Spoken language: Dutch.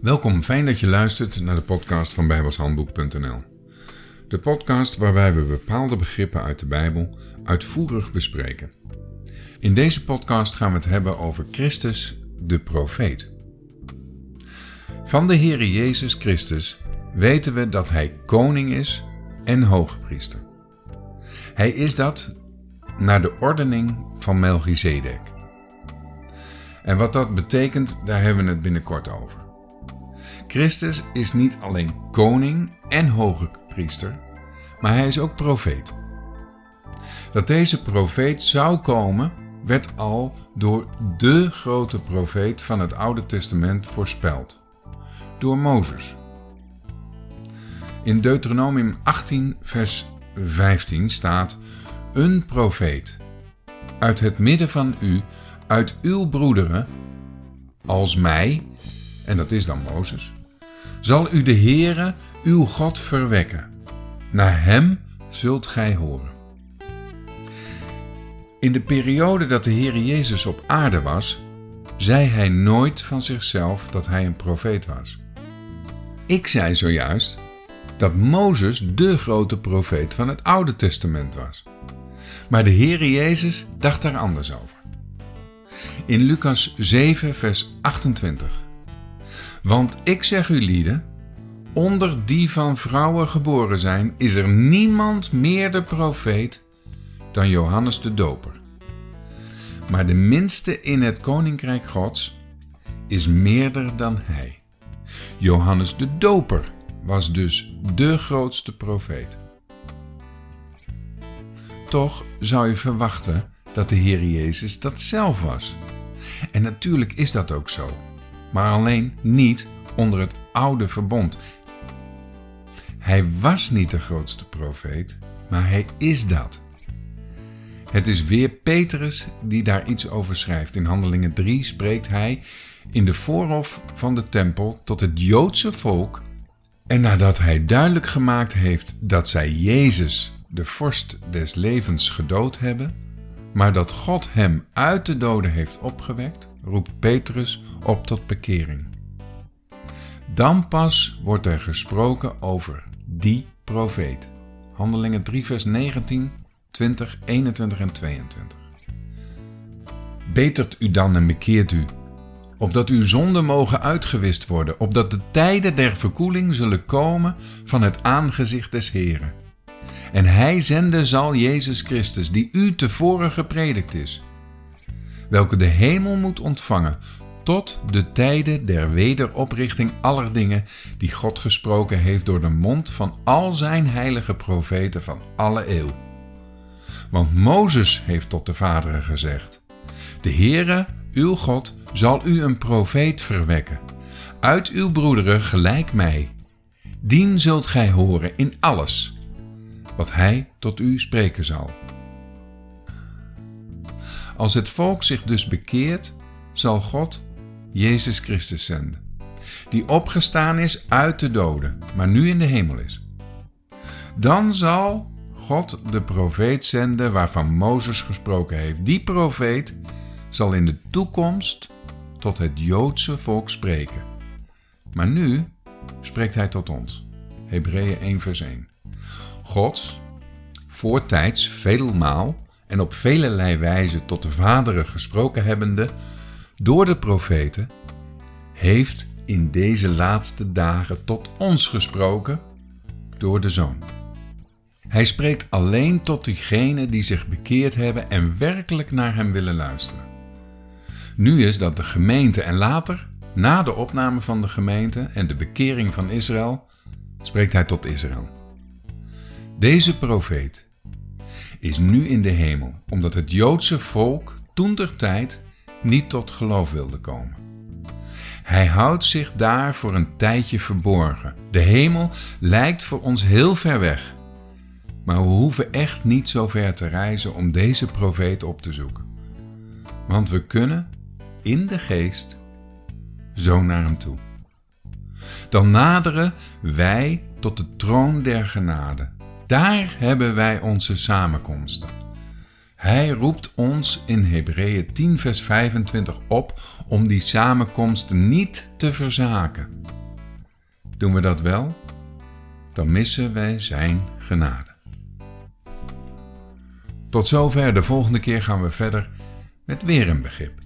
Welkom, fijn dat je luistert naar de podcast van bijbelshandboek.nl. De podcast waarbij we bepaalde begrippen uit de Bijbel uitvoerig bespreken. In deze podcast gaan we het hebben over Christus, de profeet. Van de Heere Jezus Christus weten we dat Hij koning is en hoogpriester. Hij is dat naar de ordening van Melchizedek. En wat dat betekent, daar hebben we het binnenkort over. Christus is niet alleen koning en hoge priester, maar hij is ook profeet. Dat deze profeet zou komen, werd al door de grote profeet van het Oude Testament voorspeld, door Mozes. In Deuteronomium 18, vers 15 staat: Een profeet uit het midden van u, uit uw broederen, als mij, en dat is dan Mozes, zal u de Heere, uw God, verwekken. Naar hem zult gij horen. In de periode dat de Heere Jezus op aarde was, zei hij nooit van zichzelf dat hij een profeet was. Ik zei zojuist dat Mozes de grote profeet van het Oude Testament was. Maar de Heere Jezus dacht daar anders over. In Lucas 7, vers 28. Want ik zeg u lieden, onder die van vrouwen geboren zijn, is er niemand meer de profeet dan Johannes de Doper. Maar de minste in het koninkrijk Gods is meerder dan hij. Johannes de Doper was dus de grootste profeet. Toch zou je verwachten dat de Heer Jezus dat zelf was. En natuurlijk is dat ook zo, maar alleen niet onder het oude verbond. Hij was niet de grootste profeet, maar hij is dat. Het is weer Petrus die daar iets over schrijft. In Handelingen 3 spreekt hij in de voorhof van de tempel tot het Joodse volk. En nadat hij duidelijk gemaakt heeft dat zij Jezus, de vorst des levens, gedood hebben, maar dat God hem uit de doden heeft opgewekt, roept Petrus op tot bekering. Dan pas wordt er gesproken over die profeet. Handelingen 3, vers 19, 20, 21 en 22. Betert u dan en bekeert u, opdat uw zonden mogen uitgewist worden, opdat de tijden der verkoeling zullen komen van het aangezicht des Heren. En hij zenden zal Jezus Christus, die u tevoren gepredikt is, welke de hemel moet ontvangen tot de tijden der wederoprichting aller dingen die God gesproken heeft door de mond van al zijn heilige profeten van alle eeuw. Want Mozes heeft tot de vaderen gezegd: De Heere, uw God, zal u een profeet verwekken, uit uw broederen gelijk mij. Dien zult gij horen in alles wat hij tot u spreken zal. Als het volk zich dus bekeert, zal God Jezus Christus zenden, die opgestaan is uit de doden, maar nu in de hemel is. Dan zal God de profeet zenden waarvan Mozes gesproken heeft. Die profeet zal in de toekomst tot het Joodse volk spreken. Maar nu spreekt hij tot ons. Hebreeën 1 vers 1. Gods, voortijds veelmaal en op velelei wijze tot de vaderen gesproken hebbende, door de profeten, heeft in deze laatste dagen tot ons gesproken door de Zoon. Hij spreekt alleen tot diegenen die zich bekeerd hebben en werkelijk naar hem willen luisteren. Nu is dat de gemeente en later, na de opname van de gemeente en de bekering van Israël, spreekt hij tot Israël. Deze profeet is nu in de hemel, omdat het Joodse volk toen der tijd niet tot geloof wilde komen. Hij houdt zich daar voor een tijdje verborgen. De hemel lijkt voor ons heel ver weg. Maar we hoeven echt niet zo ver te reizen om deze profeet op te zoeken. Want we kunnen in de geest zo naar hem toe. Dan naderen wij tot de troon der genade. Daar hebben wij onze samenkomsten. Hij roept ons in Hebreeën 10, vers 25 op om die samenkomsten niet te verzaken. Doen we dat wel, dan missen wij Zijn genade. Tot zover, de volgende keer gaan we verder met weer een begrip.